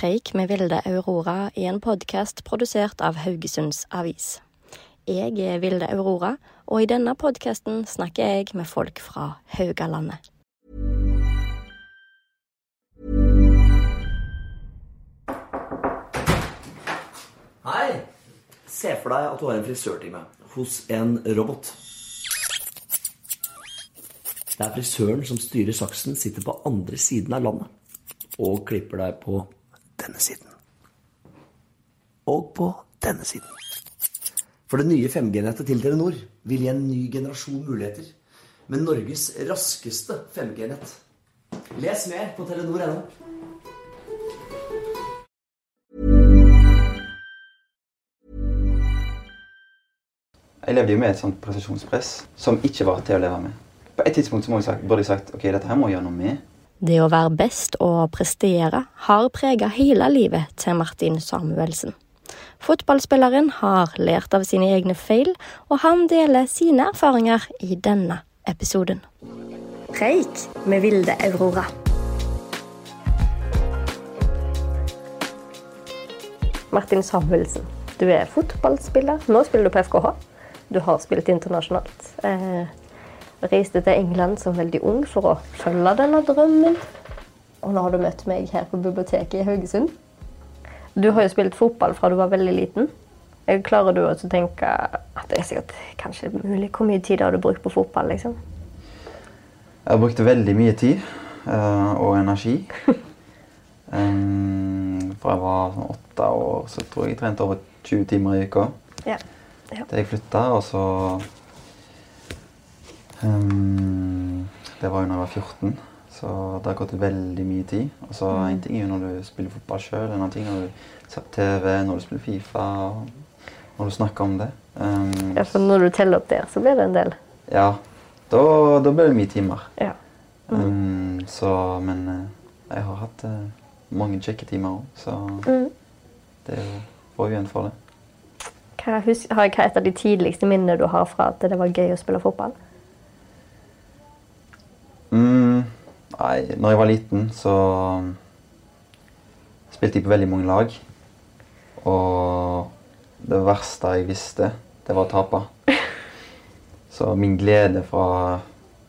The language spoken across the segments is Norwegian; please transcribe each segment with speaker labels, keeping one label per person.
Speaker 1: Preik med Vilde Aurora i en podkast produsert av Haugesunds Avis. Jeg er Vilde Aurora, og i denne podkasten snakker jeg med folk fra Haugalandet.
Speaker 2: Hei. Se for deg at du har en frisørtime hos en robot. Der frisøren som styrer saksen, sitter på andre siden av landet og klipper deg på denne siden. Og på denne siden. For det nye 5G-nettet til Telenor vil gi en ny generasjon muligheter med Norges raskeste 5G-nett. Les mer på telenor.no.
Speaker 3: Jeg levde jo med et sånt prestasjonspress som ikke var til å leve med. På et tidspunkt så må jeg sagt, sagt ok, dette her må jeg gjøre noe med.
Speaker 1: Det å være best og prestere har preget hele livet til Martin Samuelsen. Fotballspilleren har lært av sine egne feil, og han deler sine erfaringer i denne episoden. Preik med Vilde Aurora. Martin Samuelsen, du er fotballspiller. Nå spiller du på FKH. Du har spilt internasjonalt. Reiste til England som veldig ung for å følge denne drømmen. Og nå har du møtt meg her på biblioteket i Haugesund. Du har jo spilt fotball fra du var veldig liten. Eh, Klarer du å tenke at det er sikkert kanskje mulig Hvor mye tid har du brukt på fotball? liksom?
Speaker 3: Jeg brukt veldig mye tid eh, og energi. Um, fra jeg var sånn åtte år, så tror jeg jeg trente over 20 timer i uka.
Speaker 1: Ja. ja.
Speaker 3: Til jeg flytta, og så um, Det var jo da jeg var 14, så det har gått veldig mye tid. Og så
Speaker 1: Mm.
Speaker 3: En ting er jo når du spiller fotball sjøl, en annen ting når du ser på TV, når du spiller Fifa, og når du snakker om det. Um,
Speaker 1: ja, For når du teller opp der, så blir det en del.
Speaker 3: ja, da, da blir det mye timer.
Speaker 1: Ja.
Speaker 3: Um, så, men eh, jeg har hatt uh, mange kjekke timer òg, så
Speaker 1: Mm.
Speaker 3: det får jo igjen for det.
Speaker 1: Hva, husk, har hva er et av de tidligste minnene du har fra at det var gøy å spille fotball?
Speaker 3: Mm, nei, når jeg var liten, så spilte jeg på veldig mange lag. Og det verste jeg visste, det var å tape. Så min glede fra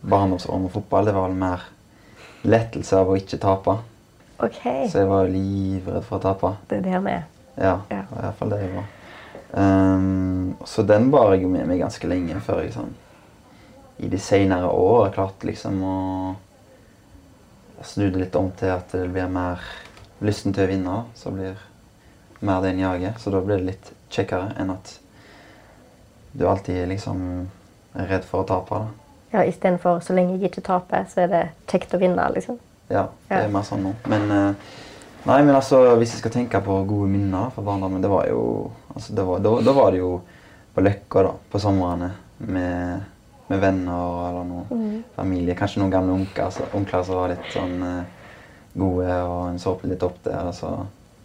Speaker 3: barndomsårene med fotball, det var vel mer lettelse av å ikke tape.
Speaker 1: Okay.
Speaker 3: Så jeg var livredd for å tape.
Speaker 1: det er det vi er.
Speaker 3: Ja,
Speaker 1: Ja.
Speaker 3: det var i hvert fall det jeg var. Um, så den bar jeg jo med meg ganske lenge før jeg sånn i de senere år klarte liksom å snu det litt om til at det blir mer lysten til å vinne. Så blir mer det en jager. Så da blir det litt kjekkere enn at du alltid liksom er redd for å tape. da.
Speaker 1: Ja, Istedenfor så lenge jeg ikke taper, så er det kjekt å vinne, liksom.
Speaker 3: Ja, det er mer sånn nå. Men eh, nei, men altså, hvis jeg skal tenke på gode minner fra barndommen, det var jo altså, det var, da, da var det jo på Løkka da, på somrene med, med venner eller noe familie. Kanskje noen gamle onkler, så, onkler som var litt sånn eh, gode, og en så litt opp der. så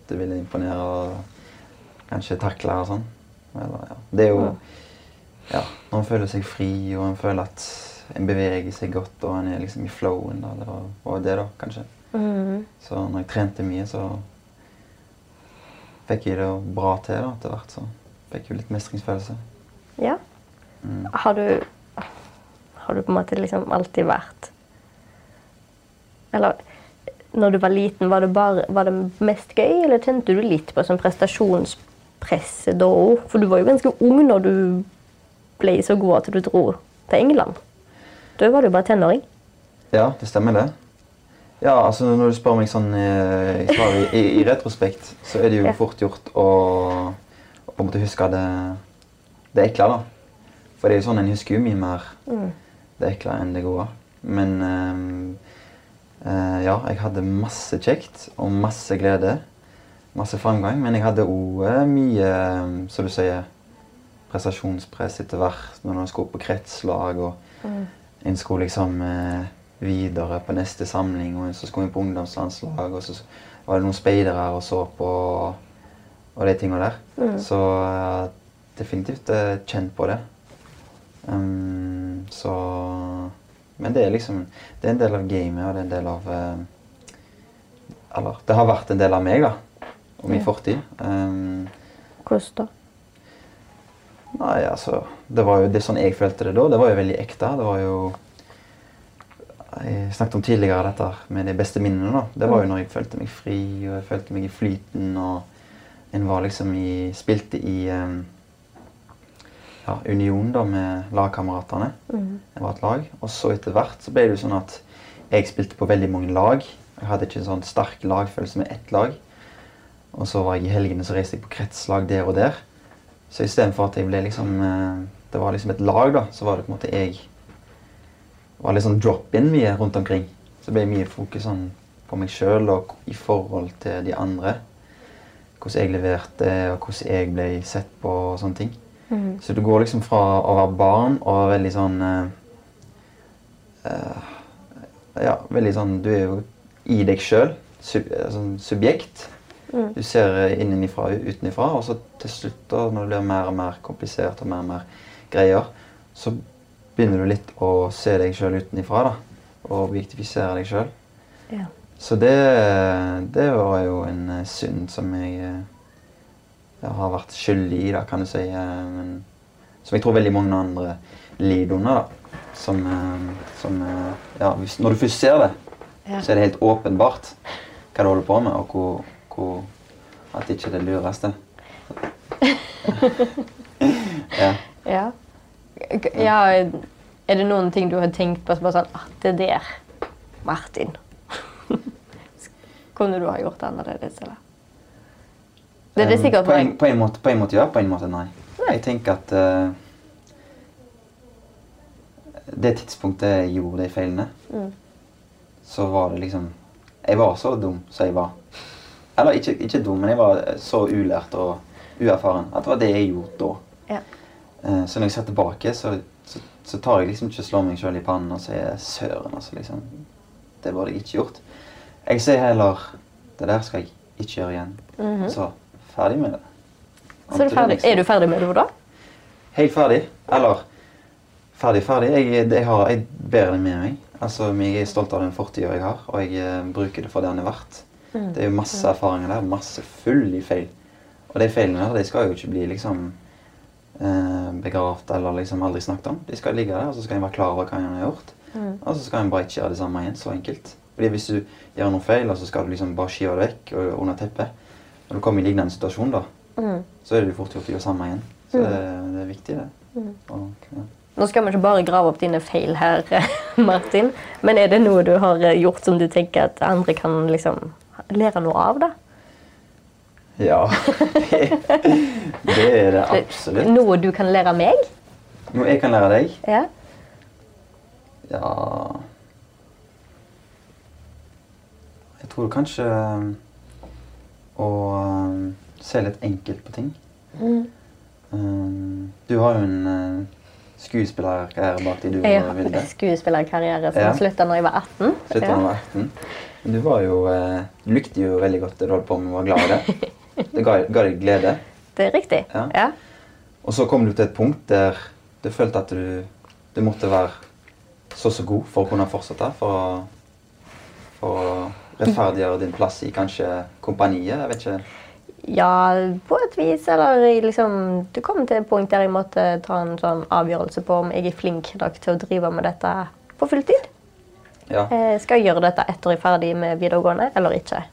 Speaker 3: du ville imponere og kanskje takle og sånn. Eller, ja. Det er jo ja, når en føler seg fri, og en føler at en beveger seg godt, og en er liksom i flowen. Da. Det var, var det, da, kanskje. Så når jeg trente mye, så fikk jeg det bra til da, etter hvert. Så fikk jeg litt mestringsfølelse.
Speaker 1: Ja. Har du Har du på en måte liksom alltid vært Eller når du var liten, var det, bare, var det mest gøy, eller kjente du litt på sånn prestasjonspresset da òg? For du var jo ganske ung når du ble så god at du dro til England. Da var du bare tenåring.
Speaker 3: Ja, det stemmer det. Ja, altså Når du spør meg sånn eh, i, i, i, retrospekt, så er det jo fort gjort å, å på en måte huske det, det ekle. da. For det er jo sånn en husker jo mye mer det ekle enn det gode. Men ehm, eh, ja, jeg hadde masse kjekt og masse glede. masse framgang. Men jeg hadde òg mye, eh, som du sier, prestasjonspress etter hvert. Når en skulle på kretslag, og en skulle liksom eh, videre på neste samling. Og så skulle vi på ungdomslandslag, og så var det noen speidere og så på, og de tinga der. Så eh, definitivt eh, kjent på det. Um, så Men det er liksom Det er en del av gamet, og det er en del av eh, Eller det har vært en del av meg, da. Og min
Speaker 1: Ja.
Speaker 3: fortid. Um,
Speaker 1: Hvordan da?
Speaker 3: Nei, altså Det var jo det sånn jeg følte det da. Det var jo veldig ekte. Det var jo Jeg snakket om tidligere dette med de beste minnene. da. Det var jo når jeg følte meg fri, og jeg følte meg i flyten, og en var liksom i Spilte i em, ja, union da med lagkameratene. Det var et lag. Og så etter hvert så ble det jo sånn at jeg spilte på veldig mange lag. Jeg hadde ikke en sånn sterk lagfølelse med ett lag. Og så var jeg i helgene så reiste jeg på kretslag der og der. Så istedenfor at jeg ble liksom eh, Det var liksom et lag, da, så var det på en måte jeg var litt sånn drop-in mye rundt omkring. Så ble mye fokus sånn på meg sjøl og i forhold til de andre. Hvordan jeg leverte, og hvordan jeg ble sett på og sånne ting. Så du går liksom fra å være barn og veldig sånn eh, Ja, veldig sånn Du er jo i deg sjøl. Sub, eh, sånn subjekt. Du ser innenfra og utenfra, og så til slutt, da, når det blir mer og mer komplisert og mer og mer greier, så begynner du litt å se deg sjøl utenfra, da. Og objektifisere deg sjøl.
Speaker 1: Ja.
Speaker 3: Så det, det var jo en synd som jeg har vært skyldig i, da, kan du si. eh, Men som jeg tror veldig mange andre lider under. da. Som, eh, som eh, Ja, hvis, når du først ser det,
Speaker 1: Ja.
Speaker 3: så er det helt åpenbart hva du holder på med, og hvor, hvor at ikke det lureste. ja.
Speaker 1: Ja. Ja. Er det noen ting du har tenkt på som bare sånn ah, Det der, Martin. Kunne du ha gjort annerledes, eller? Det er det sikkert
Speaker 3: på, en, på, en måte, på en måte ja, på en måte nei. Jeg tenker at uh, Det tidspunktet jeg gjorde de feilene,
Speaker 1: Mm.
Speaker 3: så var det liksom Jeg var så dum som jeg var. Eller ikke, ikke dum, men jeg var så ulært og uerfaren at det var det jeg gjorde da.
Speaker 1: ja.
Speaker 3: Uh, så når jeg ser tilbake, så, så, så tar jeg liksom ikke slå slår meg sjøl i pannen og sier 'søren', altså. liksom. Det burde jeg ikke gjort. Jeg sier heller 'det der skal jeg ikke gjøre igjen'. Så ferdig med det.
Speaker 1: Så er du ferdig, er du ferdig med det da?
Speaker 3: Helt ferdig. Eller ferdig, ferdig. Jeg, jeg, har, jeg bærer det med meg. Altså, Jeg er stolt av den fortida jeg har, og jeg eh, bruker det for det den er verdt. Det er jo masse erfaringer der, masse full i feil. Og de feilene der, de skal jo ikke bli liksom eh, begravd eller liksom aldri snakket om. De skal ligge der, og så skal en være klar over hva en har gjort. Og så skal en bare ikke gjøre det samme igjen. Så enkelt. Fordi hvis du gjør noe feil, og så skal du liksom bare skyve det vekk og under teppet Når du kommer i lignende situasjon, da, så er det fort gjort å gjøre samme igjen. Så det, det er viktig, det. Og, ja.
Speaker 1: Nå skal vi ikke bare grave opp dine feil her, Martin. Men er det noe du har eh, gjort som du tenker at andre kan liksom lære noe av? da?
Speaker 3: Ja, det, det er det absolutt.
Speaker 1: Noe du kan lære meg?
Speaker 3: Noe jeg kan lære deg?
Speaker 1: Ja.
Speaker 3: Ja Jeg tror kanskje å um, se litt enkelt på ting. Um, du har jo en uh, skuespillerkarriere bak deg, du
Speaker 1: Jeg
Speaker 3: og
Speaker 1: har
Speaker 3: Vilde.
Speaker 1: skuespillerkarriere som
Speaker 3: Ja.
Speaker 1: slutta da jeg var 18.
Speaker 3: Slutta når
Speaker 1: Ja.
Speaker 3: var 18. Men Du var jo uh, likte jo veldig godt det du holdt på med, og var glad i det. Det ga, ga deg glede.
Speaker 1: Det er riktig.
Speaker 3: Ja.
Speaker 1: Ja.
Speaker 3: Og så kom du til et punkt der du følte at du, du måtte være så så god for å kunne fortsette. For å, for å rettferdiggjøre din plass i kanskje kompaniet. Jeg vet ikke.
Speaker 1: Ja, på et vis. Eller liksom Du kom til et punkt der jeg måtte ta en sånn avgjørelse på om jeg er flink nok til å drive med dette på fulltid.
Speaker 3: Ja.
Speaker 1: Eh, skal jeg gjøre dette etter jeg er ferdig med videregående, eller ikke?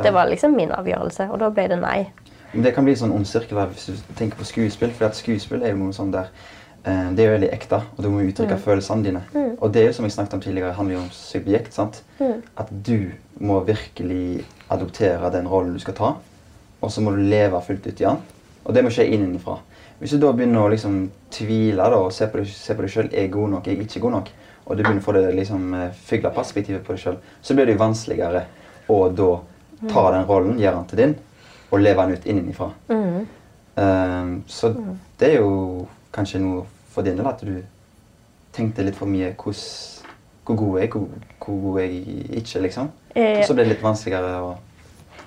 Speaker 1: Det var liksom min avgjørelse, og da ble det nei.
Speaker 3: Men det kan bli en sånn ond sirkel hvis du tenker på skuespill. For skuespill er jo noe sånn der eh, Det er jo veldig ekte, og du må uttrykke følelsene dine. Og det er jo som jeg snakket om tidligere, handler jo om subjekt. sant? At du må virkelig adoptere den rollen du skal ta, og så må du leve fullt ut i den. Og det må skje innenfra. Hvis du da begynner å liksom tvile da, og se på deg, se på deg sjøl er jeg god nok, jeg er ikke god nok, og du begynner å få det liksom eh, fugleperspektivet på deg sjøl, så blir det jo vanskeligere å da ta den rollen, gjøre den til din. og leve den ut innenfra.
Speaker 1: Mm.
Speaker 3: Um, så det er jo kanskje noe for din del at du tenkte litt for mye hvordan, hvor god jeg er, hvor, hvor god jeg ikke, liksom.
Speaker 1: Eh,
Speaker 3: Og så ble det litt vanskeligere å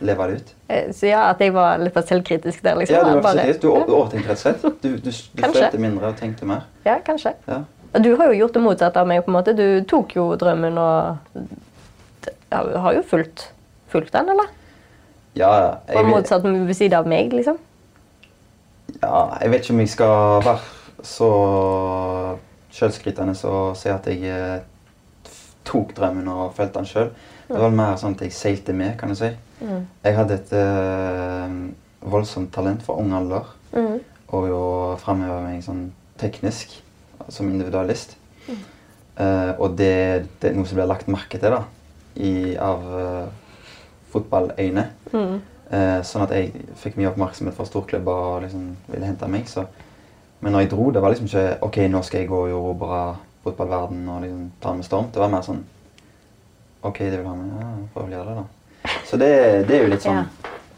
Speaker 3: leve det ut.
Speaker 1: Eh, Så ja, at jeg var litt selvkritisk der, liksom.
Speaker 3: Ja, du, var
Speaker 1: Bare-
Speaker 3: du, du overtenkte rett og slett. Du, du, du følte mindre og tenkte mer.
Speaker 1: Ja, kanskje.
Speaker 3: Ja.
Speaker 1: Og Du har jo gjort det motsatte av meg. på en måte. Du tok jo drømmen og har jo fulgt, fulgt den, eller?
Speaker 3: Ja,
Speaker 1: Og
Speaker 3: jeg, vil-
Speaker 1: motsatt ved siden av meg, liksom.
Speaker 3: ja, jeg vet ikke om jeg skal være så selvskrytende og si at jeg eh, tok drømmen og fulgte den sjøl. Det var mer sånn at jeg seilte med, kan du si.
Speaker 1: Mm.
Speaker 3: Jeg hadde et øh, voldsomt talent for ung alder.
Speaker 1: Mm.
Speaker 3: Og jo framheva meg sånn teknisk som individualist. Eh, og det, det er noe som blir lagt merke til da, i, av uh, fotballøyne.
Speaker 1: Mm.
Speaker 3: Uh, sånn at jeg fikk mye oppmerksomhet fra storklubber og liksom ville hente meg. Så. Men når jeg dro, det var liksom ikke ok, nå skal jeg gå og erobre fotballverden og liksom ta med storm. Det var mer sånn OK, det vil ha med, ja, prøv å gjøre det, da. Så det, det er jo litt sånn.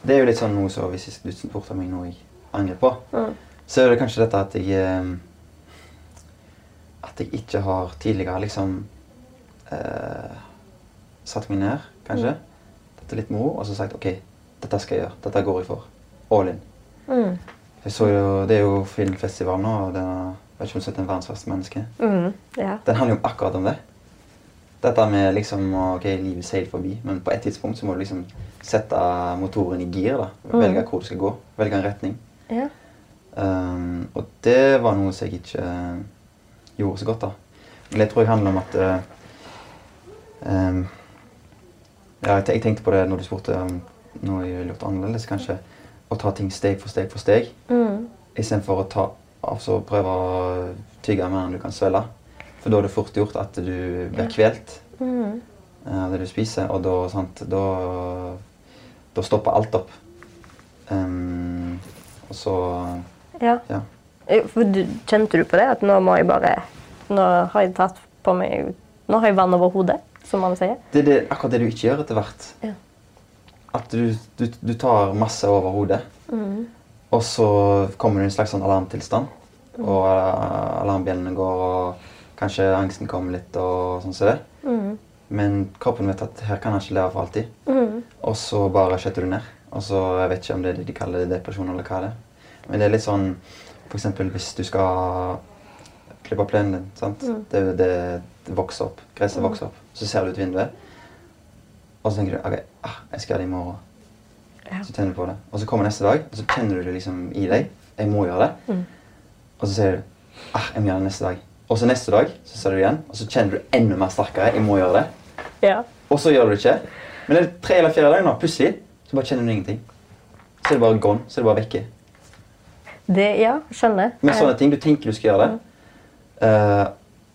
Speaker 3: Det er jo litt sånn noe som hvis du spurte meg noe jeg angrer på,
Speaker 1: Mm.
Speaker 3: så er det kanskje dette at jeg eh, At jeg ikke har tidligere liksom eh, satt meg ned, kanskje. Dette er litt moro, og så sagt OK, dette skal jeg gjøre. Dette går jeg for. All in.
Speaker 1: Mm.
Speaker 3: Jeg så jo, det er jo filmfestival nå, og den har, vet ikke om du har sett en verdens verste menneske.
Speaker 1: Mm, Ja.
Speaker 3: Den handler jo akkurat om det. Dette med liksom OK, livet seiler forbi, men på et tidspunkt så må du liksom sette motoren i gir. da. Velge hvor du skal gå. Velge en retning.
Speaker 1: ja.
Speaker 3: Um, og det var noe som jeg ikke eh, gjorde så godt, da. Men det tror jeg handler om at uh, um, Ja, jeg, tenkte på det når du spurte om noe jeg gjort annerledes, kanskje. Å ta ting steg for steg for steg.
Speaker 1: mm.
Speaker 3: Istedenfor å ta, altså prøve å tygge mer enn du kan svelge. For da er det fort gjort at du blir kvelt eh, av det du spiser, og da, sant, da, da stopper alt opp. Um, og så
Speaker 1: ja.
Speaker 3: Ja.
Speaker 1: Eh, du, kjente du på det? At nå må jeg bare Nå har jeg tatt på meg Nå har jeg vann over hodet, som man sier.
Speaker 3: Det er det, akkurat det du ikke gjør etter hvert.
Speaker 1: Ja.
Speaker 3: At du, du, du tar masse over hodet,
Speaker 1: Mhm.
Speaker 3: Og så kommer det en slags sånn alarmtilstand. Og eh, alarmbjellene går, og kanskje angsten kommer litt, og sånn som det.
Speaker 1: Mm.
Speaker 3: Men kroppen vet at her kan han ikke leve for alltid.
Speaker 1: Mm.
Speaker 3: Og så bare skjøtter du ned. Og så, Jeg vet ikke om det er det de kaller det depresjon, eller hva det er. Men det er litt sånn eksempel hvis du skal klippe plenen din. sant? Det, det, det vokser opp. Gresset vokser opp. Så ser du ut vinduet, og så tenker du ok, ah, jeg skal det i morgen. Så tenner du på det. Og så kommer neste dag, og så kjenner du det liksom i deg. Jeg må gjøre det. Og så sier du ah, jeg må gjøre det neste dag. Og så neste dag så ser du igjen, og så kjenner du enda mer sterkere. jeg må gjøre det.
Speaker 1: Ja.
Speaker 3: Og så gjør du det ikke. Men det er tre eller fire dager nå, plutselig så bare kjenner du ingenting. Så er det bare gone. Så er det bare vekke.
Speaker 1: Det, ja, skjønner.
Speaker 3: Med sånne ting, Du tenker du skal gjøre det, uh,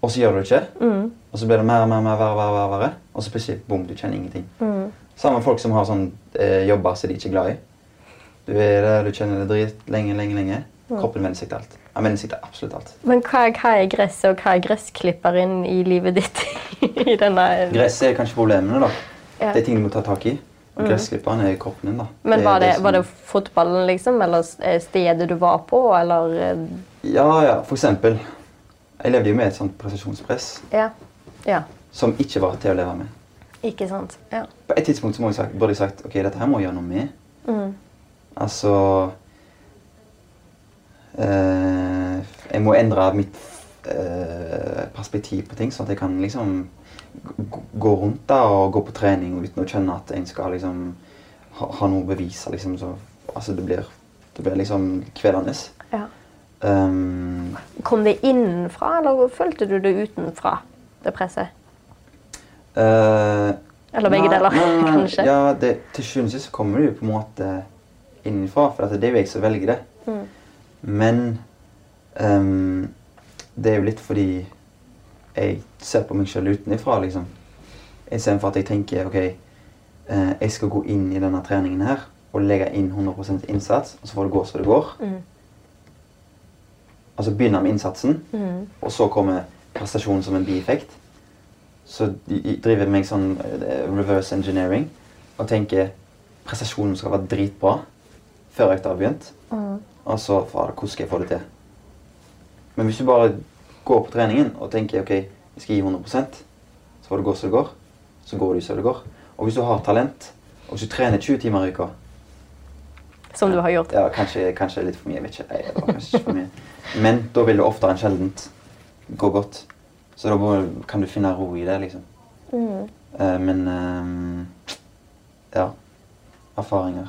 Speaker 3: og så gjør du det ikke.
Speaker 1: Mm.
Speaker 3: Og så blir det mer og mer, mer, verre, verre, verre, verre. Og så plutselig bom, du kjenner ingenting.
Speaker 1: Mm.
Speaker 3: Samme folk som har sånn eh, jobber som de ikke er glad i. Du er der, du kjenner det drit lenge, lenge, lenge. Kroppen venner seg til alt. Han venner seg til absolutt alt.
Speaker 1: Men hva, hva er gresset, og hva er gressklipperen i livet ditt? i denne...
Speaker 3: Gresset er kanskje problemene, da.
Speaker 1: Ja.
Speaker 3: Det er ting du må ta tak i. Og Gressklipperen er kroppen din, da.
Speaker 1: Men var det,
Speaker 3: som-
Speaker 1: var det fotballen, liksom? Eller eh, stedet du var på? Eller eh,
Speaker 3: Ja, ja, for eksempel. Jeg levde jo med et sånt prestasjonspress
Speaker 1: Ja. Ja.
Speaker 3: som ikke var til å leve med.
Speaker 1: Ikke sant? Ja.
Speaker 3: På et tidspunkt så må jeg sagt, burde jeg sagt ok, dette her må jeg gjøre noe med.
Speaker 1: Mm.
Speaker 3: Altså eh, Jeg må endre mitt eh, perspektiv på ting, sånn at jeg kan liksom gå rundt da og gå på trening uten å kjenne at en skal liksom ha, ha noe å bevise. Liksom, så, altså det blir, det blir liksom kvelende.
Speaker 1: ja.
Speaker 3: Um,
Speaker 1: Kom det innenfra, eller følte du det utenfra, det presset?
Speaker 3: Eh,
Speaker 1: Eller begge
Speaker 3: Nei,
Speaker 1: deler,
Speaker 3: nei, nei,
Speaker 1: kanskje?
Speaker 3: Ja, det, til sjuende og sist kommer det jo på en måte innenfra, for det er jo jeg som velger det.
Speaker 1: Mm.
Speaker 3: Men um, det er jo litt fordi jeg ser på meg sjøl utenfra, liksom. Istedenfor at jeg tenker ok, uh, jeg skal gå inn i denne treningen her og legge inn 100% innsats, og så får det gå som det går.
Speaker 1: Mm.
Speaker 3: Altså begynne med innsatsen,
Speaker 1: Mm.
Speaker 3: og så kommer prestasjonen som en bieffekt. Så driver jeg meg sånn eh, reverse engineering og tenker prestasjonen skal være dritbra. før økta har begynt. Og så fader, hvordan skal jeg få det til? Men hvis du bare går på treningen og tenker ok, jeg skal gi 100% så får det gå som det går, så går det jo som det går. Og hvis du har talent, og hvis du trener 20 timer i uka
Speaker 1: Som du har gjort.
Speaker 3: Ja, kanskje, kanskje litt for mye. Jeg vet ikke. Var kanskje ikke for mye. Men da vil det oftere enn sjeldent gå godt. Så da kan du finne ro i det, liksom. Eh, men eh, ja. Erfaringer.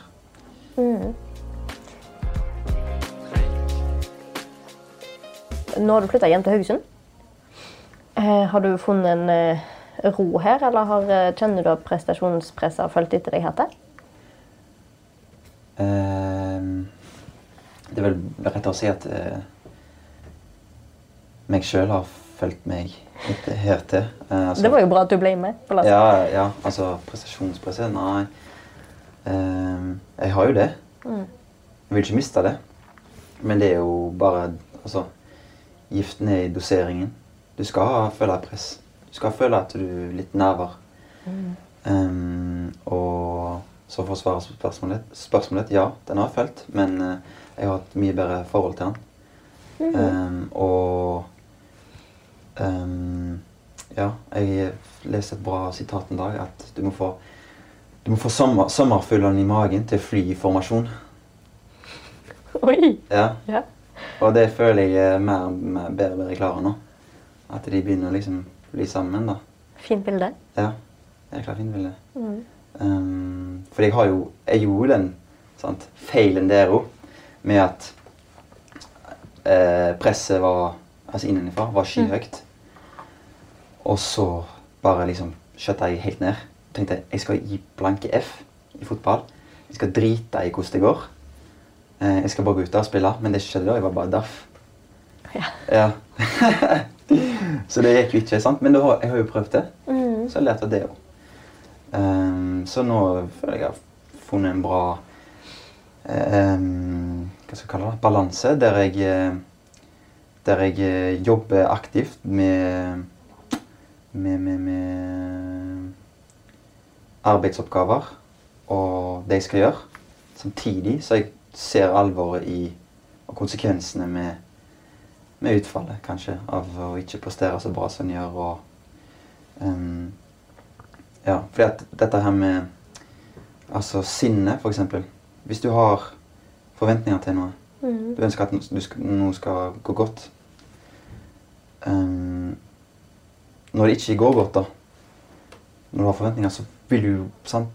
Speaker 1: Nå har du flytta hjem til Haugesund. Eh, har du funnet en ro her, eller har, kjenner du at prestasjonspresset har fulgt etter deg her til?
Speaker 3: Det er vel rett å si at meg sjøl har fulgt meg litt hertil. Eh, altså-
Speaker 1: Det var jo bra at du ble med på lasten.
Speaker 3: Ja, ja, altså prestasjonspresset? Nei. Ehm, jeg har jo det. Jeg vil ikke miste det. Men det er jo bare altså, Giften er i doseringen. Du skal ha, føle press. Du skal føle at du er litt nerver. Um, og så for å svare på spørsmålet, spørsmålet ja, den har jeg fulgt. Men eh, jeg har hatt mye bedre forhold til den. Ehm, og ehm, ja, jeg leste et bra sitat en dag at du må få, du må få sommer, sommerfuglene i magen til å fly i formasjon.
Speaker 1: Oi!
Speaker 3: Ja,
Speaker 1: Ja.
Speaker 3: Og det føler jeg er mer, mer bedre bedre klare nå. At de begynner å liksom bli sammen, da.
Speaker 1: Fint bilde.
Speaker 3: Ja, jeg klarer fint bilde. Um, for jeg har jo Jeg gjorde den sant, feilen der òg, med at eh, presset var Altså innenfra var skyhøyt. Og så bare liksom skjøtta jeg helt ned. Tenkte jeg skal gi blanke F i fotball. Jeg skal drite i hvordan det går. Eh, jeg skal bare gå ut der og spille. Men det skjedde da. Jeg var bare daff.
Speaker 1: Ja.
Speaker 3: Ja. så det gikk jo ikke, sant? Men har, jeg har jo prøvd det. Så jeg lærte det òg. Um, så nå føler jeg jeg har funnet en bra um, Hva skal jeg kalle det? Balanse. Der jeg, eh, der jeg eh, jobber aktivt med med, med, med arbeidsoppgaver og det jeg skal gjøre. Samtidig så jeg ser alvoret i og konsekvensene med, med utfallet, kanskje, av å ikke prestere så bra som en gjør. og um, ja, fordi at dette her med altså sinne, eksempel. Hvis du har forventninger til noe, du ønsker at noe skal gå godt Um, Når det ikke går godt, da, når du har forventninger, så vil du sant,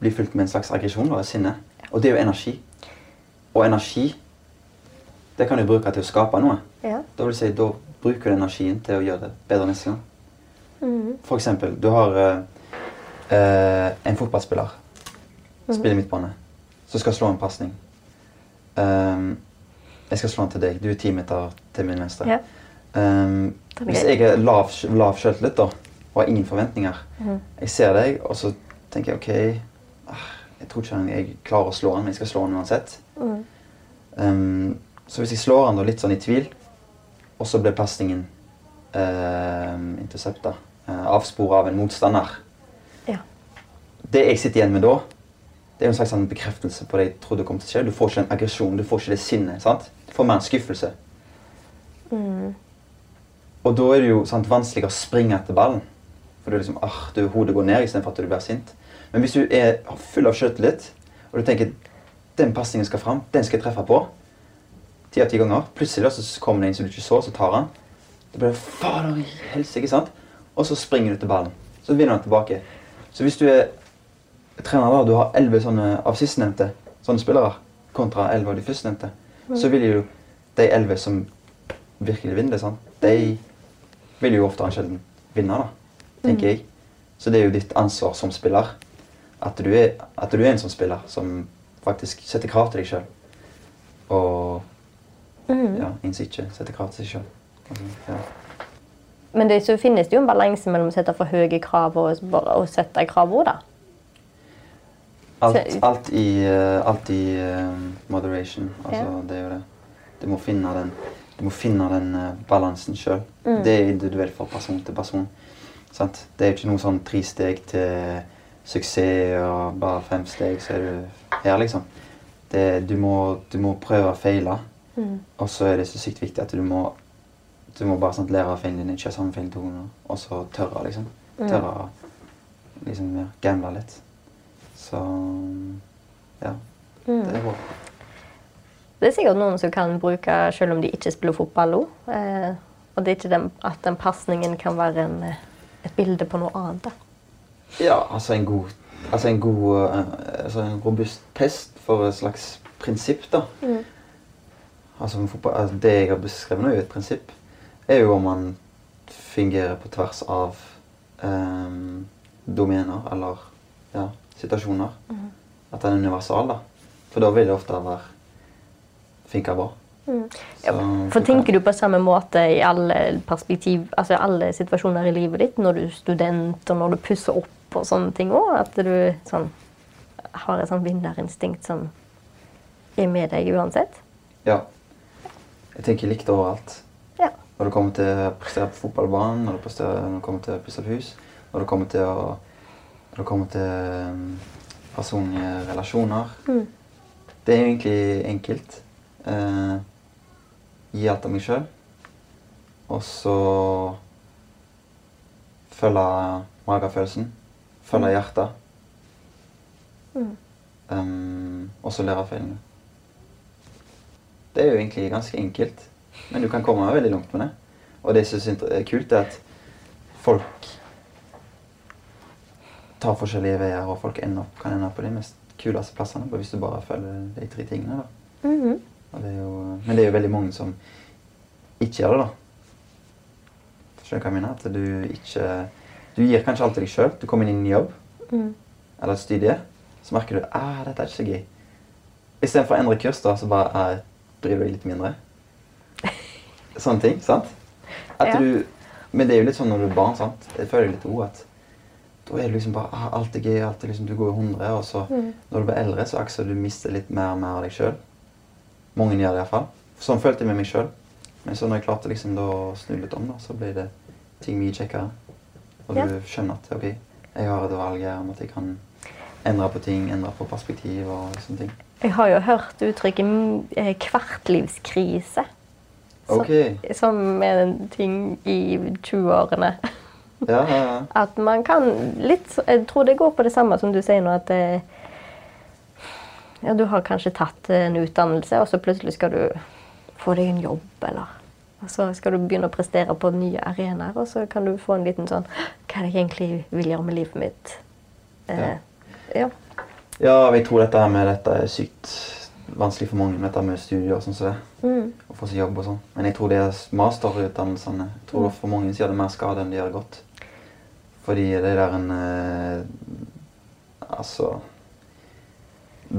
Speaker 3: bli fylt med en slags aggresjon og sinne. Og det er jo energi. Og energi, det kan du bruke til å skape noe.
Speaker 1: Ja.
Speaker 3: Da vil si, da bruker du energien til å gjøre det bedre neste gang. For eksempel, du har uh, en fotballspiller. Spiller midtbane. Som skal slå en pasning. Um, jeg skal slå den til deg. Du er ti meter til min venstre.
Speaker 1: Ja.
Speaker 3: Um, hvis jeg er lav, lav selvtillit da, og har ingen forventninger Jeg ser deg, og så tenker jeg OK ah, Jeg tror ikke jeg klarer å slå han, men jeg skal slå han uansett. Um, så hvis jeg slår han da litt sånn i tvil, og så blir pasningen uh, intercepta, uh, avspora av en motstander
Speaker 1: Ja.
Speaker 3: Det jeg sitter igjen med da, det er en slags sånn bekreftelse på det jeg trodde kom til å skje. Du får ikke den aggresjonen, du får ikke det sinnet. sant? Du får mer en skuffelse. Og da er det jo sant, vanskeligere å springe etter ballen. For du liksom, ah, du, hodet går ned istedenfor at du blir sint. Men hvis du er full av selvtillit, og du tenker den pasningen skal fram, den skal jeg treffe på ti av ti ganger, plutselig så kommer det en som du ikke så, så tar han. Da blir det fader i helsike, sant? Og så springer du til ballen. Så vinner han tilbake. Så hvis du er trener da, du har elleve sånne av sistnevnte sånne spillere, kontra elleve av de førstnevnte, så vil jo de elleve som virkelig vinner det, sant? de vil jo oftere enn sjelden vinne, da, tenker jeg. Så det er jo ditt ansvar som spiller at du er, at du er en sånn spiller som faktisk setter krav til deg sjøl. Og ja, innser ikke setter krav til seg sjøl. Altså, ja.
Speaker 1: Men det, så finnes det jo en balanse mellom å sette for høye krav og, og sette krav òg, da.
Speaker 3: Alt, alt i, eh, alt i eh, moderation. Altså,
Speaker 1: Ja.
Speaker 3: Det er jo det. Du må finne den, du må finne den eh, balansen sjøl.
Speaker 1: Mm.
Speaker 3: Det er individuelt fra person til person. Sant? Det er jo ikke noe sånn tre steg til suksess og bare fem steg, så er du her, liksom. det, du, må, du må prøve å feile. Og så er det så sykt viktig at du må, du må bare sant, lære av feilene dine, ikke samme feil to ganger, og så tørre, liksom. Tørre å liksom, ja, gamble litt. Så ja. Det er bra.
Speaker 1: Det er sikkert noen som kan bruke selv om de ikke spiller fotball òg. Eh, og det er ikke den, at den pasningen kan være en, eh, et bilde på noe annet. da.
Speaker 3: Ja, altså en god Altså en god eh, altså en robust test for et slags prinsipp, da. Altså, fotball, altså Det jeg har beskrevet nå, er jo et prinsipp. Er jo om man fungerer på tvers av eh, domener eller ja, situasjoner. At den er universal, da. For da vil det ofte være funke bra. Ja,
Speaker 1: For tenker du på samme måte i alle perspektiv, altså alle situasjoner i livet ditt, når du er student og når du pusser opp og sånne ting òg? At du sånn, har et sånn vinnerinstinkt som er med deg uansett?
Speaker 3: Ja. Jeg tenker likt overalt.
Speaker 1: Ja.
Speaker 3: Når det kommer til å prestere på fotballbanen, når det, presterer, når det kommer til å pusse opp hus, når det kommer til å når det kommer til um, personlige relasjoner. Det er egentlig enkelt. Eh, gi alt av meg sjøl. Og så følge magefølelsen. Følge hjertet. Um, og så lære av feilene. Det er jo egentlig ganske enkelt, men du kan komme veldig langt med det. Og det som jeg synes er kult, er at folk tar forskjellige veier, og folk ender opp, kan ende opp på de mest kuleste plassene hvis du bare følger de tre tingene. da. Og det er jo, men det er jo veldig mange som ikke gjør det, da. Skjønner du hva jeg mener? At du ikke Du gir kanskje alt til deg sjøl. Du kommer inn i en jobb eller et studie, så merker du ah, dette er ikke så gøy. Istedenfor å endre kurs, da, så bare ah, driver jeg litt mindre. Sånne ting. sant? At
Speaker 1: Ja.
Speaker 3: du, men det er jo litt sånn når du er barn. sant? Jeg føler litt òg at da er det liksom bare ah, alt er gøy, alt er liksom, du går i hundre, og så når du blir eldre, så akser du mister litt mer og mer av deg sjøl. Mange gjør det iallfall. Sånn følte jeg med meg sjøl. Men så når jeg klarte liksom å snu litt om, da, så ble det ting mye kjekkere. Og
Speaker 1: Ja.
Speaker 3: du skjønner at ok, jeg har et valg her om at jeg kan endre på ting, endre på perspektiv og sånne ting.
Speaker 1: Jeg har jo hørt uttrykket mm, eh, kvartlivskrise. Som- Som er en ting i 20-årene.
Speaker 3: Ja, ja, ja.
Speaker 1: At man kan litt Jeg tror det går på det samme som du sier nå, at eh, ja, du har kanskje tatt en utdannelse, og så plutselig skal du få deg en jobb, eller og så skal du begynne å prestere på nye arenaer, og så kan du få en liten sånn Hva er det jeg egentlig vil gjøre med livet mitt? Eh, ja.
Speaker 3: Ja, jeg tror dette her med dette er sykt vanskelig for mange, dette med studier og sånn som det. Å få seg jobb og sånn. Men jeg tror det er masterutdannelsene. Jeg tror for mange sier det mer skade enn det gjør godt. Fordi det der en eh, Altså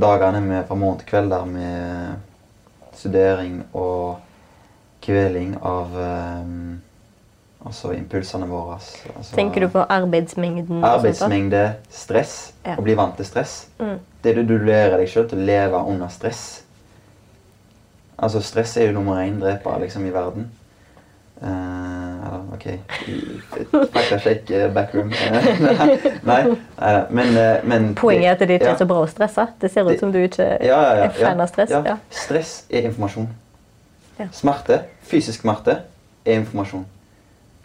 Speaker 3: Dagene med fra morgen til kveld der med studering og kveling av um, Altså impulsene våre. Altså,
Speaker 1: Tenker du på arbeidsmengden?
Speaker 3: Arbeidsmengde, stress.
Speaker 1: Ja.
Speaker 3: Å bli vant til stress. Det er det du lærer deg sjøl til å leve under stress. Altså, stress er jo nummer én dreper liksom, i verden. Eller, OK Fakta sjekk eh, backroom. Eh, nei, nei, men, eh, men
Speaker 1: Poenget er at det ikke er så bra å stresse. Det ser ut som du ikke
Speaker 3: ja, ja, ja,
Speaker 1: er fan av stress.
Speaker 3: Ja.
Speaker 1: Ja.
Speaker 3: Stress er informasjon.
Speaker 1: Ja.
Speaker 3: Smerte, fysisk smerte, er informasjon.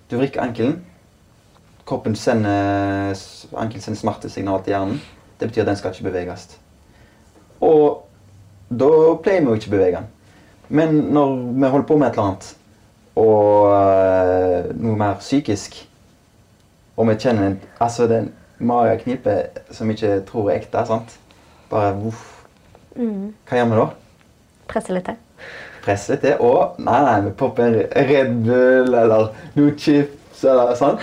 Speaker 3: Du vrikker ankelen. Kroppen sender, ankelen sender smertesignal til hjernen. Det betyr at den skal ikke beveges. Og da pleier vi jo ikke å bevege den. Men når vi holder på med et eller annet, og mer psykisk, og vi kjenner en, altså den mageknipe som vi ikke tror er ekte, sant? bare voff. Hva gjør vi da?
Speaker 1: Presse litt til.
Speaker 3: presse litt til. Og nei, nei, vi popper en Red Bull eller noe chips eller sånn.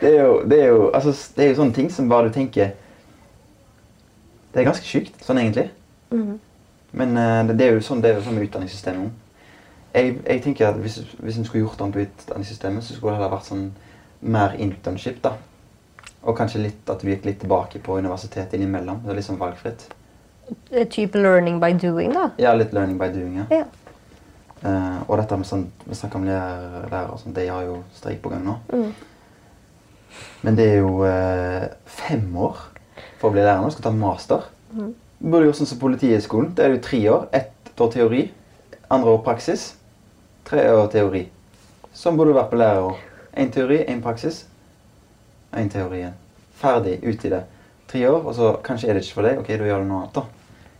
Speaker 3: Det er, jo, det, er jo, altså, det er jo sånne ting som bare du tenker Det er ganske sjukt, sånn egentlig. Men eh, det, det er jo sånn det er jo sånn med utdanningssystemet. Jeg, jeg tenker at hvis, hvis en skulle gjort om på utdanningssystemet, så skulle det heller vært sånn mer internship, da. Og kanskje litt at du gikk litt tilbake på universitetet innimellom. Det er litt sånn valgfritt.
Speaker 1: Eh, Type learning by doing, da.
Speaker 3: Ja, litt learning by doing, ja.
Speaker 1: Ja.
Speaker 3: Uh, og dette med sånn, vi snakker om lærer, lærer og sånn, de har jo streik på gang nå. Men det er jo uh, fem år for å bli lærer nå. Skal ta master. Mm. burde gjort sånn som Politihøgskolen. Det er jo tre år. Ett år teori, andre år praksis. Tre år teori. Sånn burde det vært på lærerår. Én teori, én praksis. Én teori igjen. Ferdig, ut i det. Tre år, og så kanskje er det ikke for deg. Ok, da gjør du noe annet, da.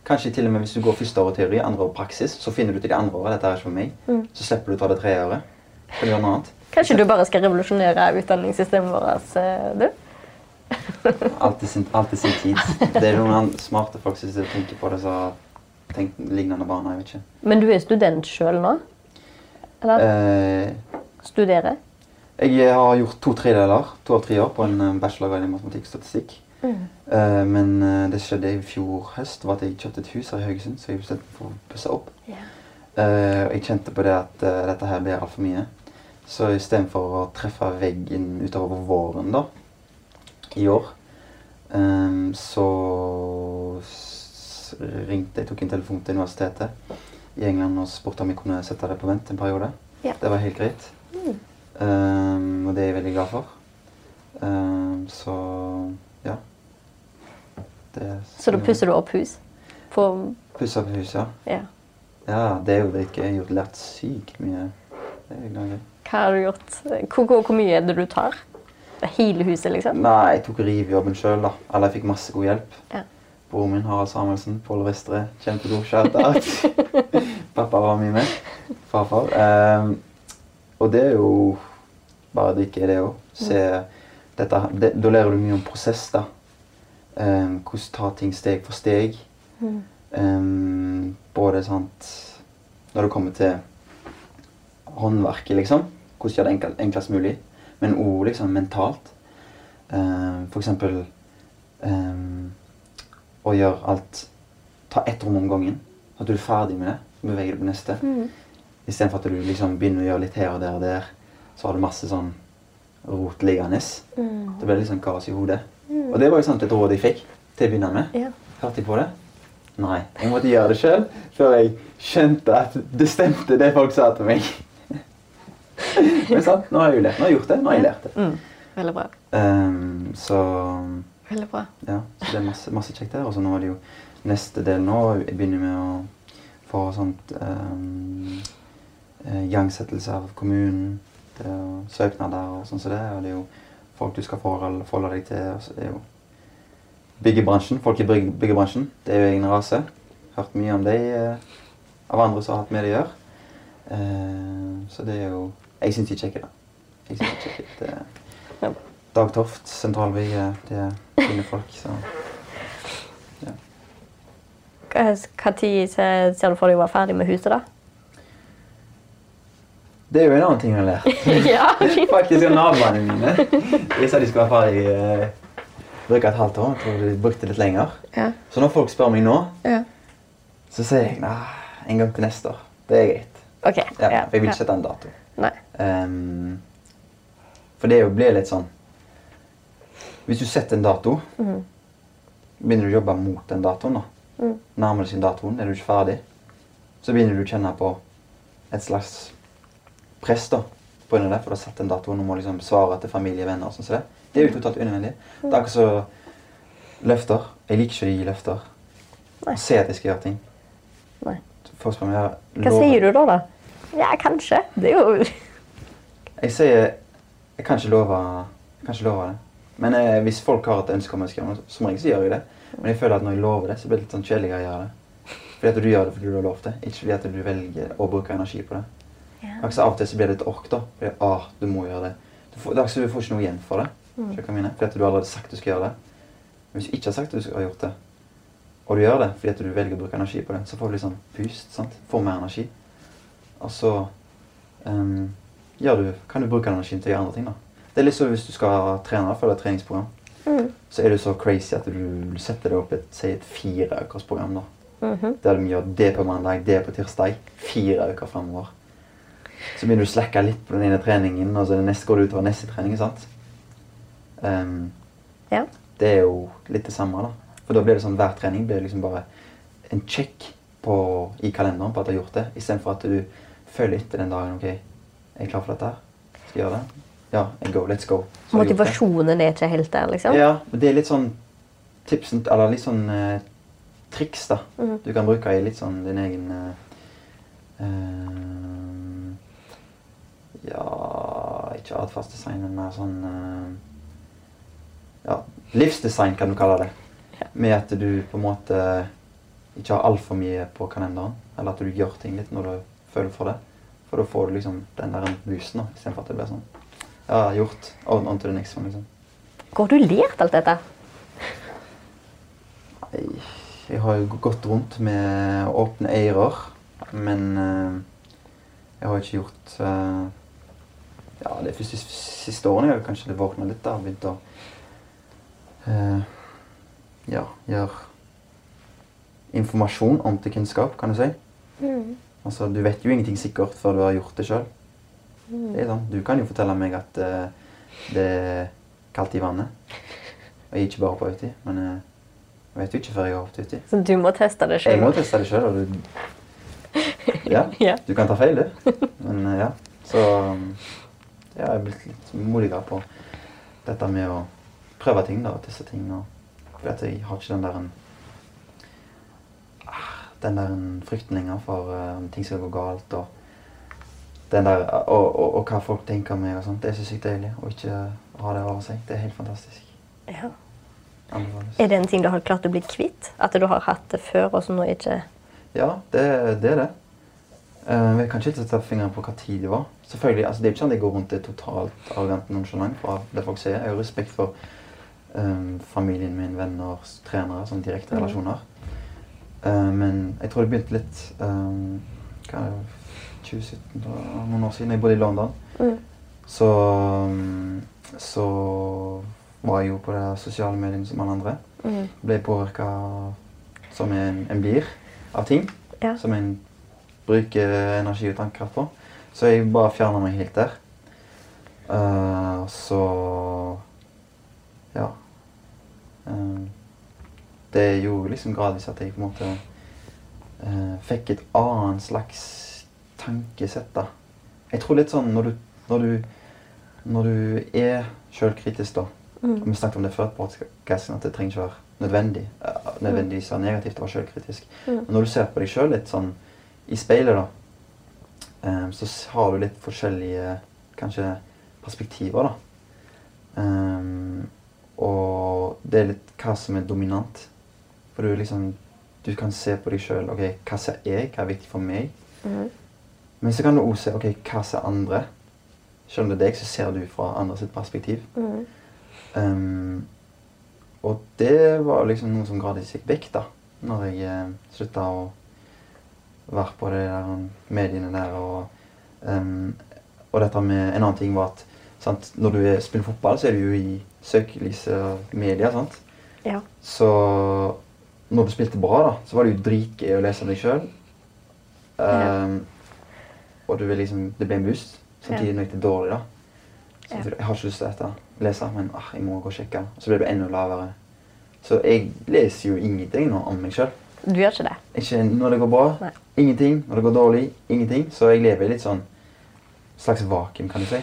Speaker 3: Kanskje til og med hvis du går første år teori, andre år praksis, så finner du til det andre året dette er ikke for meg.
Speaker 1: Mm.
Speaker 3: Så slipper du å ta det tredje året. Kan du gjøre noe annet.
Speaker 1: Kanskje du bare skal revolusjonere utdanningssystemet vårt, eh, du?
Speaker 3: Alt sin, alltid sin tid. Det er noen smarte folk som tenker på det, så tenk lignende barna. Jeg vet ikke.
Speaker 1: Men du er student sjøl nå? Eller
Speaker 3: Eh,
Speaker 1: studere?
Speaker 3: jeg har gjort to tredeler, to av tre år, på en eh, bachelorgrad i matematikk og statistikk. Eh, men eh, det skjedde i fjor høst, var at jeg kjøpte et hus her i Haugesund, så jeg bestemte for å pusse opp. Eh, og jeg kjente på det at uh, dette her blir altfor mye. Så istedenfor å treffe veggen utover våren da, i år, um, så ringte jeg, tok en telefon til universitetet i England og spurte om jeg kunne sette det på vent en periode.
Speaker 1: Ja.
Speaker 3: Det var helt greit. Eh, og det er jeg veldig glad for. Um, så ja. Det,
Speaker 1: Så da pusser du opp hus? På
Speaker 3: Pusser opp hus, ja.
Speaker 1: Ja.
Speaker 3: Ja, det er jo gøy. Jeg har gjort lært sykt mye. Det er gøy.
Speaker 1: Hva har du gjort? Hvor, hvor, hvor mye er det du tar? Hele huset, liksom?
Speaker 3: Nei, jeg tok rivjobben sjøl, da. Eller jeg fikk masse god hjelp.
Speaker 1: Ja.
Speaker 3: Broren min, Harald Samuelsen, Pål Vestre. Kjempegod shout-out. Pappa var mye med. Farfar. Ehm, og det er jo bare drikke, det òg. Se dette det, Da lærer du mye om prosess, da. Ehm, hvordan ta ting steg for steg. Ehm, både sant Når det kommer til håndverket, liksom. Hvordan gjøre det enkel, enklest mulig. Men òg liksom mentalt. Ehm, for eksempel ehm, å gjøre alt Ta ett rom om gangen. At du er ferdig med det. Så beveger du på neste. Istedenfor at du liksom begynner å gjøre litt her og der og der. Så har du masse sånn rot liggende. Det blir litt sånn kaos i hodet. Og det var jo sant et råd jeg fikk til å begynne med.
Speaker 1: Ja.
Speaker 3: Hørte jeg på det? Nei. Jeg måtte gjøre det sjøl før jeg skjønte at det stemte, det folk sa til meg. Men sant, nå har jeg jo lært. Nå har jeg gjort det. Nå har jeg lært det.
Speaker 1: Mm. Veldig bra.
Speaker 3: Um, så
Speaker 1: Veldig bra.
Speaker 3: ja, så det er masse, masse kjekt der. Og så nå er det jo neste del nå. Jeg begynner med å få sånt um, igangsettelse av kommunen. Det er jo søknader og sånn som det. Og det er jo folk du skal forholde, deg til. Og så det er jo byggebransjen. Folk i byggebransjen. Det er jo egen rase. Hørt mye om de uh, av andre som har hatt med det å gjøre. Uh, så det er jo Jeg syns de er kjekke, da. Jeg synes de er kjekke.
Speaker 1: Ja.
Speaker 3: Dag Toft, sentralbygget. Det er fine folk. så...
Speaker 1: Hva tid ser du for deg å være ferdig med huset, da?
Speaker 3: Det er jo en annen ting jeg har lært.
Speaker 1: ja.
Speaker 3: Faktisk av naboene mine. De sa de skulle være ferdig eh, bruke et halvt år. Jeg tror de brukte litt lenger.
Speaker 1: Ja.
Speaker 3: Så når folk spør meg nå,
Speaker 1: Ja.
Speaker 3: så sier jeg nei, en gang til neste år. Det er greit.
Speaker 1: Okay.
Speaker 3: Ja, for jeg vil ikke sette en dato.
Speaker 1: Nei.
Speaker 3: Um, for det blir litt sånn Hvis du setter en dato, begynner du å jobbe mot den datoen. da. Nærmer deg sin datoen, er du ikke ferdig, så begynner du å kjenne på et slags press da, på grunn av det, for du har satt en dato og må liksom svare til familie venner. og sånn som det. Det er jo totalt unødvendig. Det er akkurat så løfter. Jeg liker ikke å gi løfter.
Speaker 1: Nei.
Speaker 3: Se at jeg skal gjøre ting.
Speaker 1: Nei.
Speaker 3: Folk spør meg,
Speaker 1: Hva sier du da, da? Ja, kanskje. Det er jo
Speaker 3: Jeg sier Jeg kan ikke love, jeg kan ikke love det. Men eh, hvis folk har et ønske om å skrive noe, som regel så gjør jeg det. Men jeg føler at når jeg lover det, så blir det litt sånn kjedeligere å gjøre det. Fordi at du gjør det fordi du har lovt det, ikke fordi at du velger å bruke energi på det. Altså, av og til så blir det et ork, da. Fordi ah, du må gjøre det. Du får, ikke du får ikke noe igjen for det. Mm. Fordi at du har allerede sagt du skal gjøre det. Men hvis du ikke har sagt at du har gjort det, og du gjør det fordi at du velger å bruke energi på det, så får du litt sånn boost. sant? Får mer energi. Og så um, du, kan du bruke den energien til å gjøre andre ting. da. Det er litt så hvis du skal trene et treningsprogram. Så er du så crazy at du, setter deg opp et, si et fire ukers program. da. Der du gjør det på mandag, det på tirsdag. Fire uker fremover. Så begynner du å slakke litt på den ene treningen, og så neste går du utover neste trening. sant? Um,
Speaker 1: Ja.
Speaker 3: det er jo litt det samme. da. For da blir det sånn, Hver trening blir liksom bare en check på, i kalenderen på at du har gjort det, istedenfor at du følger etter den dagen ok, er jeg klar for dette. her? Skal jeg gjøre det? Ja, and go, let's go. Så.
Speaker 1: Motivasjonen er ikke helt der, liksom?
Speaker 3: Ja, men det er litt sånn tipsen, eller litt sånn eh, triks da. Du kan bruke i litt sånn din egen eh, eh, Ja, ikke atferdsdesign, men mer sånn eh, Ja, livsdesign kan du kalle det. Med at du på en måte ikke har altfor mye på kalenderen. Eller at du gjør ting litt når du føler for det. For da får du liksom den der boosten istedenfor at det blir sånn Ja, gjort. On, on to the next one, liksom.
Speaker 1: Hvor har du lært alt dette?
Speaker 3: Nei, Jeg har jo gått rundt med åpne ører, men eh, jeg har ikke gjort eh, Ja, de første siste årene har jeg kanskje det våkna litt. da, Begynt å eh, ja, gjøre informasjon om til kunnskap, kan du si. Altså, Du vet jo ingenting sikkert før du har gjort det sjøl. Det er sånn. Du kan jo fortelle meg at uh, det er kaldt i vannet. Og jeg er ikke bare på uti, men uh, jeg vet jo ikke før jeg har hoppet uti.
Speaker 1: Så du må teste det
Speaker 3: Jeg må teste det sjøl, du ja,
Speaker 1: Ja.
Speaker 3: du kan ta feil, du. Men uh, ja. Så ja, jeg er blitt litt modigere på dette med å prøve ting da, og teste ting. Og, for at jeg har ikke den der en, ah, den der en frykten lenger for om ting skal gå galt. Og, der, og, og, og hva folk tenker om meg. og sånt. Det er så sykt deilig å ikke ha det over seg. Det er helt fantastisk.
Speaker 1: Ja.
Speaker 3: Anbefales.
Speaker 1: Er det en ting du har klart å bli kvitt? At du har hatt det før, og som nå ikke
Speaker 3: Ja, det, det er det. Uh, jeg kan ikke sette fingeren på hva tid det var. Selvfølgelig, altså Det er ikke sånn at jeg går rundt er totalt arrogant nonchalant for det folk sier. Jeg har jo respekt for um, familien min, venner, trenere, sånne direkte relasjoner. Uh, men jeg tror det begynte litt um, hva er det, 2017, da, noen år siden. Jeg bodde i London. Så, mm, så var jeg jo på det sosiale mediene som alle andre. Ble påvirka som en, en blir av ting
Speaker 1: Ja.
Speaker 3: som en bruker energi og tankekraft på. Så jeg bare fjerna meg helt der. Uh, så ja. Uh, det gjorde liksom gradvis at jeg på en måte uh, fikk et annet slags tankesett. da. Jeg tror litt sånn når du, når du, når du er sjølkritisk, da mm. Vi snakket om det før, på at det trenger ikke være nødvendig. eh, nødvendigvis være negativt å være sjølkritisk. Men når du ser på deg sjøl litt sånn i speilet, da, um, så har du litt forskjellige kanskje perspektiver, da. Um, og det er litt hva som er dominant. For du liksom Du kan se på deg sjøl. Ok, hva ser jeg? Hva er viktig for meg? Men så kan du også se ok, hva ser andre. Selv om det er deg, så ser du fra andre sitt perspektiv. Ehm, og det var liksom noe som gradvis gikk vekk da når jeg eh, slutta å være på de der um, mediene der. Og, um, og dette med En annen ting var at sant, når du er, spiller fotball, så er du jo i søkelyset media. sant?
Speaker 1: Ja.
Speaker 3: Så når du spilte bra, da, så var det jo dritgøy å lese om deg sjøl. Og du vil liksom, det en boost. Samtidig når det er dårlig, da. Så jeg har ikke lyst til dette. lese, men ah, jeg må gå og sjekke. Så ble det enda lavere. Så jeg leser jo ingenting nå om meg sjøl.
Speaker 1: Du gjør ikke det?
Speaker 3: Ikke når det går bra,
Speaker 1: Nei.
Speaker 3: ingenting. Når det går dårlig, ingenting. Så jeg lever i litt sånn slags vakuum, kan du si.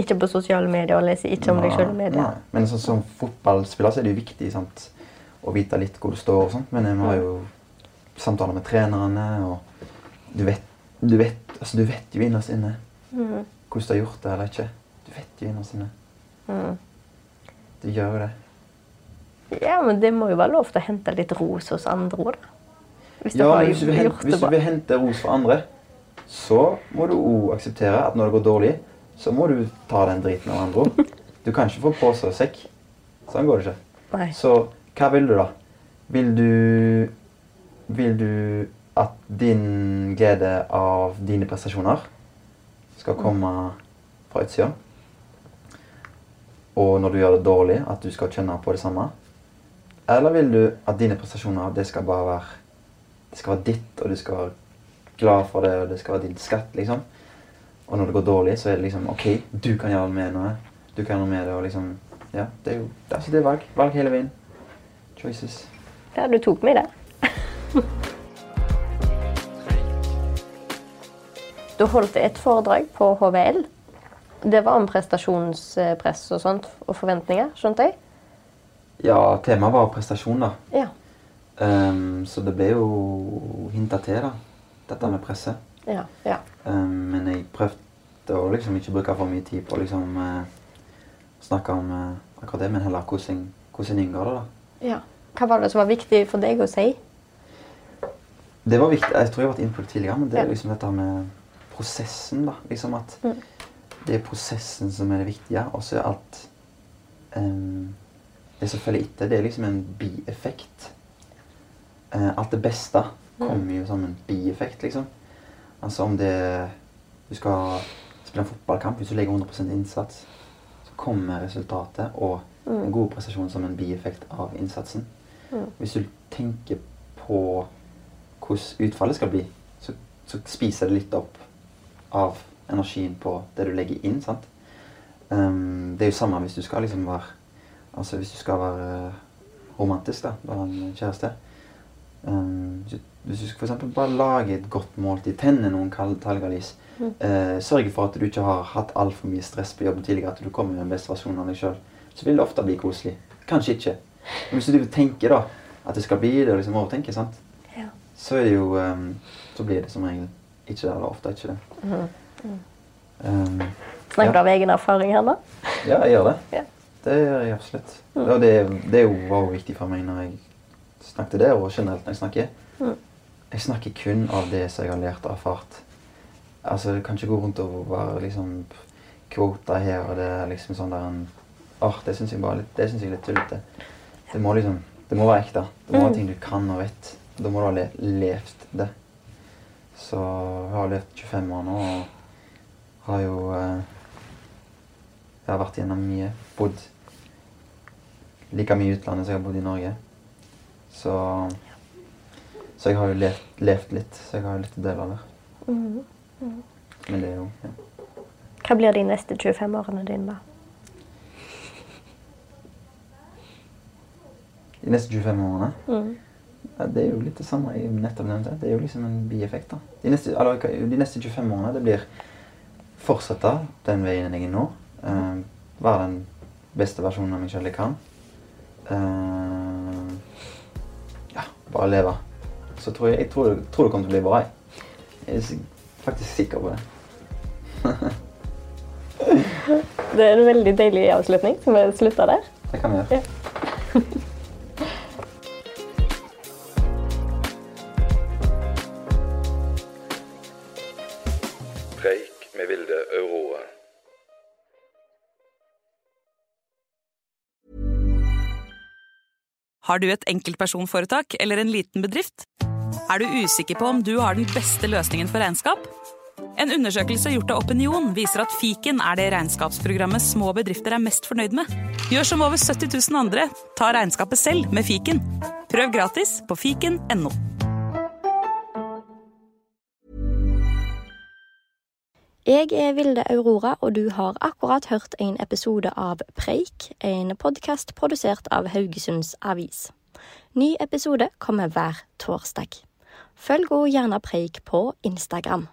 Speaker 1: Ikke på sosiale medier og leser ikke om deg sjøl i media?
Speaker 3: Nei. Men sånn, som fotballspiller så er det jo viktig sant? å vite litt hvor du står og sånt. Men vi har jo samtaler med trenerne, og du vet, du vet, altså, du vet jo innerst inne
Speaker 1: Mm.
Speaker 3: hvordan du har gjort det eller ikke. Du vet jo innerst inne.
Speaker 1: Mm.
Speaker 3: Du gjør jo det.
Speaker 1: Ja, men det må jo være lov til å hente litt ros hos andre òg, da. Hvis
Speaker 3: Ja, men hvis du, vil hvis du vil hente ros fra andre, så må du òg akseptere at når det går dårlig, så må du ta den driten av andre òg. Du kan ikke få pose og sekk. Sånn går det ikke.
Speaker 1: Nei.
Speaker 3: Så hva vil du, da? Vil du Vil du at din glede av dine prestasjoner skal komme fra utsida? Og når du gjør det dårlig, at du skal kjenne på det samme? Eller vil du at dine prestasjoner det skal bare være det skal være ditt, og du skal være glad for det, og det skal være din skatt, liksom? Og når det går dårlig, så er det liksom OK, du kan gjøre med noe. Du kan gjøre noe med det, og liksom Ja, det er jo det er, altså, det er valg. Valg hele veien. Choices.
Speaker 1: Ja, du tok meg der. Du holdt et foredrag på HVL. Det var om prestasjonspress og sånt, og forventninger, skjønte jeg?
Speaker 3: Ja, temaet var prestasjon, da.
Speaker 1: Ja.
Speaker 3: Um, så det ble jo hinta til, da. Dette med presse.
Speaker 1: Ja. ja.
Speaker 3: Um, men jeg prøvde å liksom ikke bruke for mye tid på å liksom uh, snakke om uh, akkurat det, men heller hvordan, hvordan inngår det, da.
Speaker 1: ja. Hva var det som var viktig for deg å si?
Speaker 3: Det var viktig, Jeg tror jeg har vært inne på det tidligere, men det er liksom dette med prosessen. da, liksom at
Speaker 1: Mm.
Speaker 3: Det er prosessen som er det viktige, og så er alt ehm, Det som følger etter, det er liksom en bieffekt. Uh, alt det beste kommer jo som en bieffekt, liksom. Altså om det Du skal spille en fotballkamp, hvis du legger 100% innsats, så kommer resultatet og en god prestasjon som en bieffekt av innsatsen. Hvis du tenker på hvordan utfallet skal bli, så, så spiser det litt opp av energien på det du legger inn. sant? Um, det er jo samme hvis du skal liksom være Altså hvis du skal være eh, romantisk, da, være en kjæreste. Um, hvis du- skal for eksempel bare lage et godt måltid, tenne noen talgalys mm. uh, sørge for at du ikke har hatt altfor mye stress på jobben tidligere, at du kommer med den beste versjonen av deg sjøl, så vil det ofte bli koselig. Kanskje ikke. Men hvis du tenker da at det skal bli det, og liksom overtenker, sant?
Speaker 1: Ja.
Speaker 3: så er det jo um, Så blir det som regel ikke det, eller ofte ikke det. Ehm,
Speaker 1: Snakker du
Speaker 3: Ja.
Speaker 1: av egen erfaring her nå?
Speaker 3: ja, jeg gjør det.
Speaker 1: Yeah.
Speaker 3: Det gjør jeg absolutt. Og det, det var jo viktig for meg når jeg snakket der, og generelt når jeg snakker. Jeg snakker kun av det som jeg har lært og erfart. Altså, det kan ikke gå rundt og være liksom kvota her og det liksom sånn der en Åh, det syns jeg bare litt, det synes jeg er litt tullete. Det må liksom Det må være ekte. Det må være ting du kan og vet. Da må du ha le, levd det. Så jeg har levd 25 år nå og har jo eh, Jeg har vært gjennom mye. Bodd like mye i utlandet som jeg har bodd i Norge. Så Så jeg har jo levd, levd litt. Så jeg har litt å dele av det. Men det er jo ja.
Speaker 1: Hva blir de neste 25 årene dine, da?
Speaker 3: De neste 25 årene ja, Det er jo litt det samme jeg nettopp nevnte. Det er jo liksom en bieffekt. da. De neste, eller, de neste 25 årene det blir fortsette den veien jeg er nå. Uh, være den beste versjonen av meg selv jeg kan. Uh, ja, bare leve. Så tror jeg, jeg tror, tror det kommer til å bli bra. Jeg, jeg er faktisk sikker på det.
Speaker 1: Det er en veldig deilig avslutning, så vi slutter der.
Speaker 3: Det kan vi gjøre.
Speaker 1: Ja.
Speaker 4: Har du et enkeltpersonforetak eller en liten bedrift? Er du usikker på om du har den beste løsningen for regnskap? En undersøkelse gjort av Opinion viser at fiken er det regnskapsprogrammet små bedrifter er mest fornøyd med. Gjør som over 70 000 andre. Ta regnskapet selv med fiken. Prøv gratis på fiken.no.
Speaker 1: Jeg er Vilde Aurora, og du har akkurat hørt en episode av Preik, en podkast produsert av Haugesunds Avis. Ny episode kommer hver torsdag. Følg også gjerne Preik på Instagram.